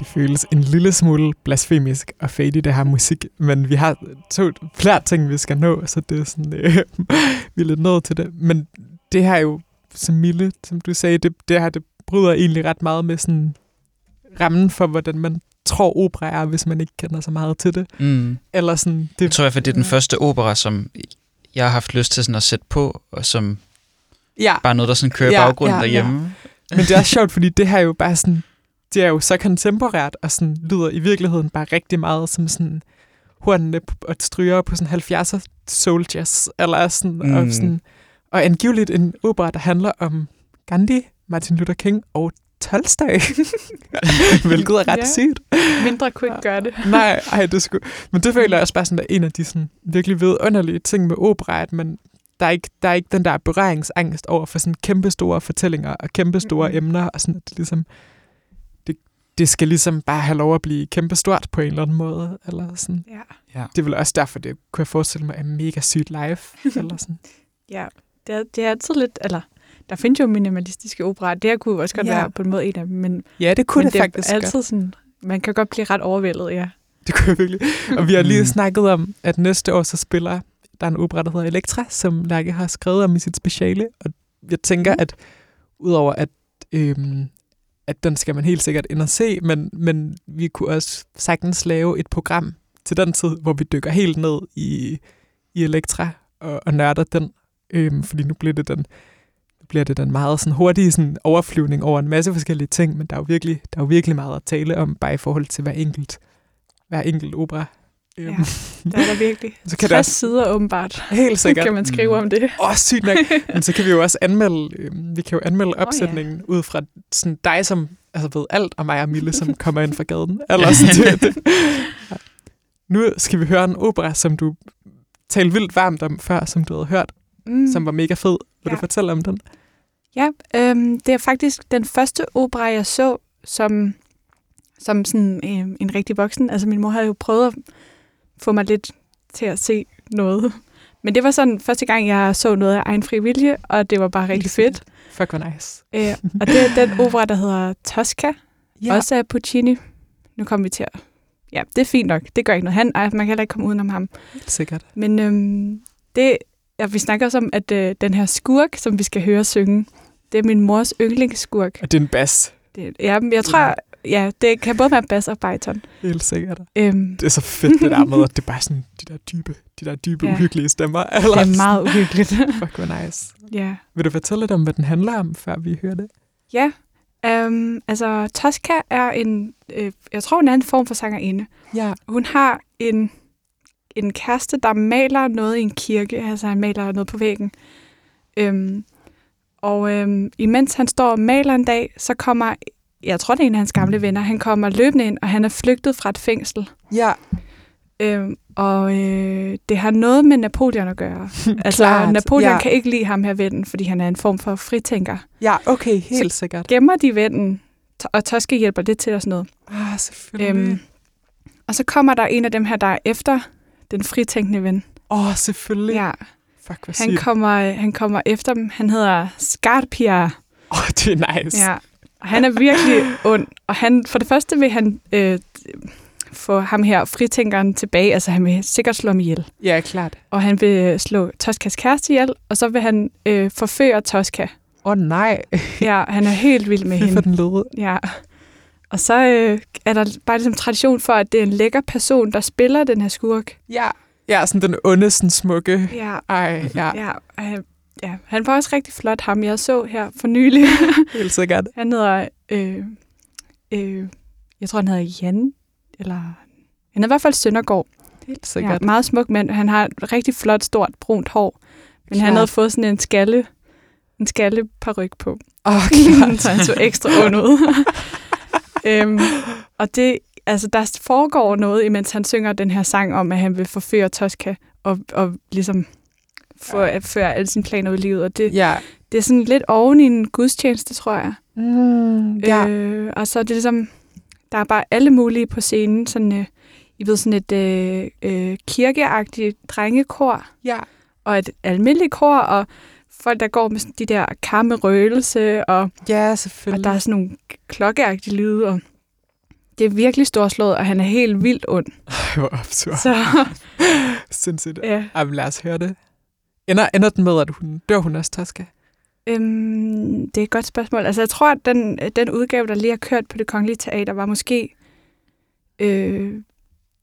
Det føles en lille smule blasfemisk og fade i det her musik, men vi har to flere ting, vi skal nå, så det er sådan, øh, vi er lidt nødt til det. Men det her er jo, som Mille, som du sagde, det, det her, det bryder egentlig ret meget med sådan rammen for, hvordan man tror opera er, hvis man ikke kender så meget til det. Mm. Eller sådan, Jeg det, tror i hvert fald, det er den første opera, som jeg har haft lyst til sådan at sætte på, og som ja, bare noget, der sådan kører Ja, baggrunden ja, ja, ja. derhjemme. men det er også sjovt, fordi det her er jo bare sådan, det er jo så kontemporært, og sådan lyder i virkeligheden bare rigtig meget som sådan hornene og stryger på sådan 70'er soul jazz, eller sådan, mm. og Mm. sådan, og angiveligt en opera, der handler om Gandhi, Martin Luther King og Tolstoy, hvilket er ret Ja. sygt. Mindre kunne ikke gøre det. Nej, ej, det skulle... Men det føler jeg også bare sådan, at en af de sådan, virkelig vidunderlige ting med opera, at man, der, er ikke, der er ikke den der berøringsangst over for sådan kæmpe store fortællinger og kæmpe store Mhm. emner, og sådan, at det ligesom, det, det skal ligesom bare have lov at blive kæmpe stort på en eller anden måde, eller sådan. Ja. Ja. Det er vel også derfor, det kunne jeg forestille mig er mega sygt live, eller sådan. Ja, det er, det er altid lidt, eller der findes jo minimalistiske operer, det her kunne også godt Ja. være på en måde en af dem, men, Ja, det kunne men det, det faktisk er godt. altid sådan, man kan godt blive ret overvældet, ja. Det kunne jeg virkelig. Og vi har lige Mm. snakket om, at næste år så spiller der er en opera, der hedder Elektra, som Lærke har skrevet om i sit speciale. Og jeg tænker, Mm. at udover at, øhm, at den skal man helt sikkert ind og se, men, men vi kunne også sagtens lave et program til den tid, hvor vi dykker helt ned i, i Elektra og, og nørder den. Øhm, fordi nu bliver det den bliver det den meget sådan hurtige sådan overflyvning over en masse forskellige ting, men der er jo virkelig, der er jo virkelig meget at tale om, bare i forhold til hver enkelt, hver enkelt opera. Øhm, Ja. Det er der virkelig. Så kan det 60 også- sider åbenbart, Helt sikkert. kan man skrive om det. Åh, oh, sygt nok. Men så kan vi jo også anmelde, øh, vi kan jo anmelde ja. opsætningen ud fra sådan dig, som altså, ved alt, og mig og Mille, som kommer ind fra gaden. Eller sådan, det, det. Ja. Nu skal vi høre en opera, som du talte vildt varmt om før, som du havde hørt, Mm. som var mega fed. Vil Ja. du fortælle om den? Ja, øhm, det er faktisk den første opera, jeg så som, som sådan, øhm, en rigtig voksen. Altså min mor havde jo prøvet at få mig lidt til at se noget. Men det var sådan første gang, jeg så noget af egen fri vilje, og det var bare rigtig fedt. Fuck, hvor nice. Øh, og det er den opera, der hedder Tosca, ja. også af Puccini. Nu kommer vi til at... Ja, det er fint nok. Det gør ikke noget. Han, ej, man kan heller ikke komme udenom ham. Sikkert. Men øhm, det, ja, vi snakker også om, at øh, den her skurk, som vi skal høre synge, det er min mors yndlingsskurk. Og det er en bas. Det, ja, jeg tror, ja, det kan både være bass og bariton. Helt sikkert. Øhm, Det er så fedt, det der med, at det er bare sådan de der dybe, de der dybe, Ja. uhyggelige stemmer. det er meget uhyggeligt. Fuck, hvor nice. ja. Vil du fortælle lidt om, hvad den handler om, før vi hører det? Ja, øhm, altså Tosca er en, øh, jeg tror, en form for sangerinde. Ja. Hun har en, en kæreste, der maler noget i en kirke, altså han maler noget på væggen. Øhm, og øhm, imens han står og maler en dag, så kommer, jeg tror det er en af hans gamle venner, han kommer løbende ind, og han er flygtet fra et fængsel. Ja, Øhm, og øh, det har noget med Napoleon at gøre. altså, Klart, Napoleon ja. kan ikke lide ham her vennen, fordi han er en form for fritænker. ja okay, helt sikkert. Gemmer de vennen, og Tosca hjælper lidt til og sådan noget. Ah, selvfølgelig. Øhm, og så kommer der en af dem her, der er efter den fritænkende ven. Åh, oh, selvfølgelig. Ja, Fuck, hvor han kommer, han kommer efter dem. Han hedder Scarpia. Åh, oh, det er nice. Ja. Og han er virkelig ond. Og han, for det første vil han øh, få ham her, fritænkeren, tilbage. Altså han vil sikkert slå ham ihjel. ja klart. Og han vil slå Toskas kæreste ihjel. Og så vil han øh, forføre Tosca. Åh, oh, nej. Ja, han er helt vild med Fy for hende. den lede. Ja. Og så øh, er der bare ligesom tradition for, at det er en lækker person, der spiller den her skurk. Ja. Ja, sådan den onde, sådan smukke. Ja, Ej, ja, ja, ja. Han var også rigtig flot, ham jeg så her for nylig. helt sikkert. han hedder, øh, øh, jeg tror han hedder Jan, eller han er i hvert fald Søndergaard. Helt Ja, sikkert. meget smuk mand. Han har et rigtig flot, stort, brunt hår. Men Klart. han havde fået sådan en skalle, en skalle paryk på. Åh, oh, klart. så han så ekstra ond ud. øhm, og det, altså, der foregår noget, imens han synger den her sang om, at han vil forføre Tosca og, og ligesom få, Ja. føre alle sine planer ud i livet. Og det, Ja. det er sådan lidt oven i en gudstjeneste, tror jeg. Mm, ja. Øh, og så er det ligesom, der er bare alle mulige på scenen, sådan, øh, I ved, sådan et øh, øh, kirkeagtigt drengekor, ja. og et almindeligt kor, og folk, der går med sådan de der kar med røgelse, og Ja, og selvfølgelig. der er sådan nogle klokkeagtige lyde, og det er virkelig storslået, og han er helt vildt ond. Ej, hvor absurd. Så Sindssygt. ja. Jamen, lad os høre det. Ender, ender den med, at hun dør hun også, Tosca? Øhm, det er et godt spørgsmål. Altså, jeg tror, at den, den udgave, der lige har kørt på det kongelige teater, var måske... Øh,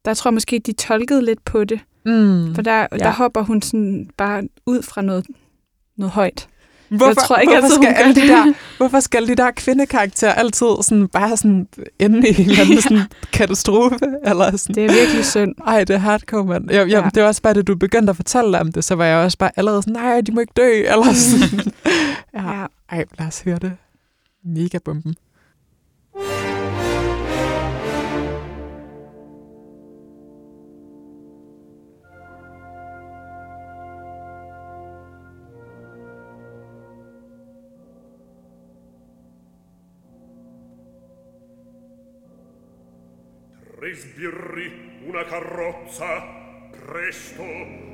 der tror jeg måske, de tolkede lidt på det. Mm. For der, ja. Der hopper hun sådan bare ud fra noget, noget højt. Hvorfor, tror ikke hvorfor, altid, skal alle de der, hvorfor skal de der kvindekarakterer altid sådan, bare sådan ende i en eller anden sådan katastrofe? Eller sådan? Det er virkelig synd. Ej, det er hardcore, mand. Jeg, jeg, Ja. ja. Det var også bare, da du begyndte at fortælle om det, så var jeg også bare allerede sådan, nej, de må ikke dø. Eller sådan. ja. Ja. Ej, lad os høre det. Mega bomben. dei sbirri una carrozza. Presto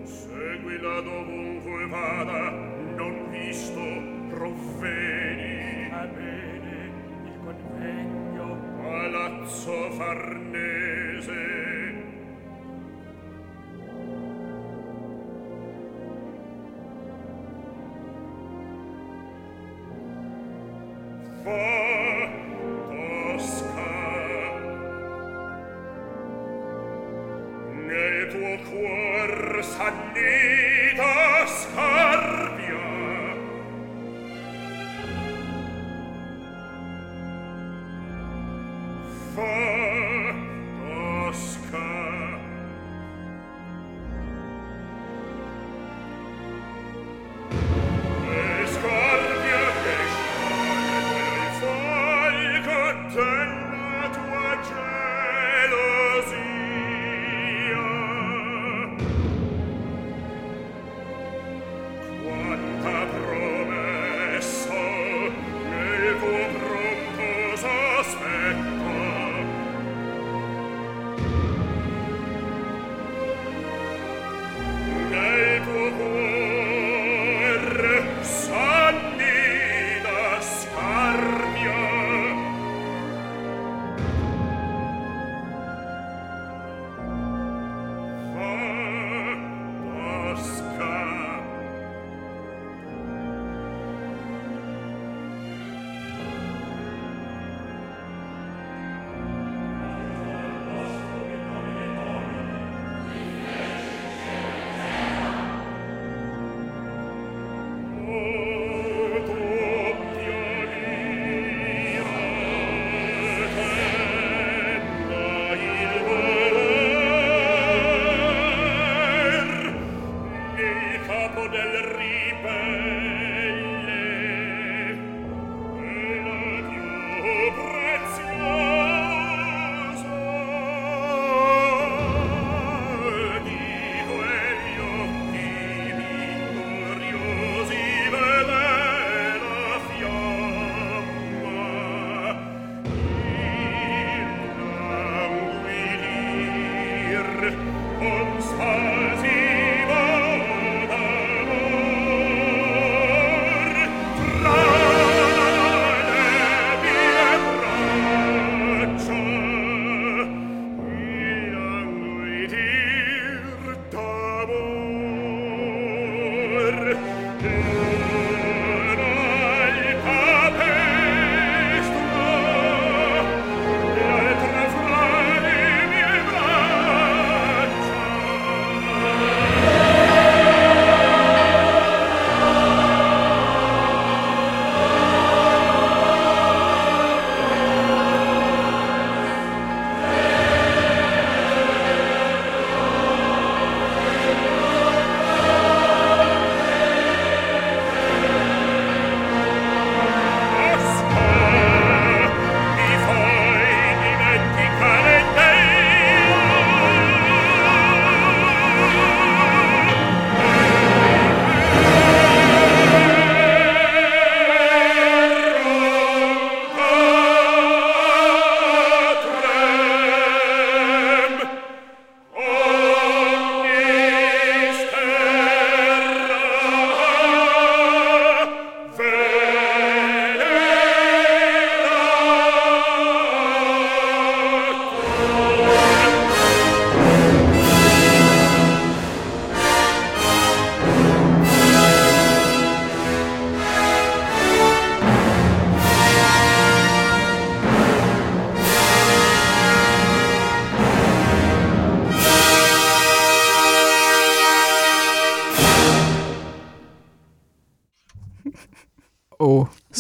seguila dovunque vada non visto provveni Va bene il convegno. Palazzo farnese. For tuo cuor s'annida scar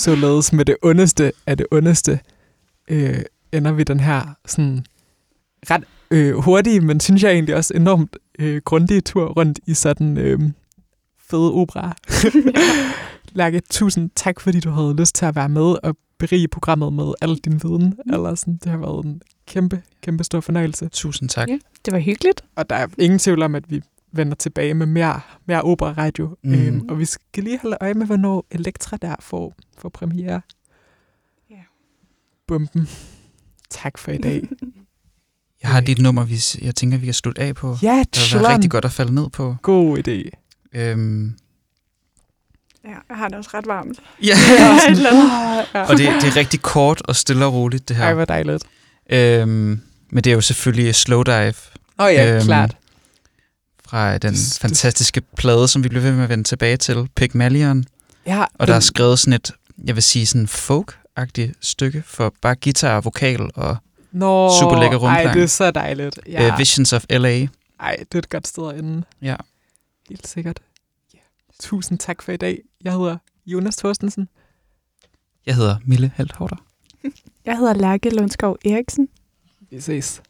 således med det ondeste af det ondeste, øh, ender vi den her sådan ret øh, hurtige, men synes jeg egentlig også enormt øh, grundige tur rundt i sådan øh, fede opera. Lærke, tusind tak, fordi du havde lyst til at være med og berige programmet med al din viden. Mm. Eller sådan, det har været en kæmpe, kæmpe stor fornøjelse. Tusind tak. Ja. Det var hyggeligt. Og der er ingen tvivl om, at vi vender tilbage med mere, mere opera-radio. Mm. Øhm, og vi skal lige holde øje med, hvornår Elektra der får, får premiere. Ja. Bumpen. Tak for i dag. Jeg har dit nummer, vi, jeg tænker, vi kan slutte af på. ja, Det Tjlan. rigtig godt at falde ned på. God idé. Øhm, Ja, jeg har det også ret varmt. ja. Ja. og det, det er rigtig kort og stille og roligt, det Ej, her. hvor dejligt. Øhm, men det er jo selvfølgelig Slow Dive Åh oh, ja, øhm, klart. Fra den Det- fantastiske plade, som vi bliver ved med at vende tilbage til, Pygmalion. Ja, Og der er skrevet sådan et, jeg vil sige sådan folk-agtigt stykke for bare guitar og vokal og Nå, super lækker Ej, rumklang. det er så dejligt. ja. Uh, Visions of L.A. Ej, det er et godt sted at ende. Ja. Helt sikkert. Ja. Tusind tak for i dag. Jeg hedder Jonas Thorstensen. Jeg hedder Mille Halthorter. Jeg hedder Lærke Lundskov Eriksen. Vi ses.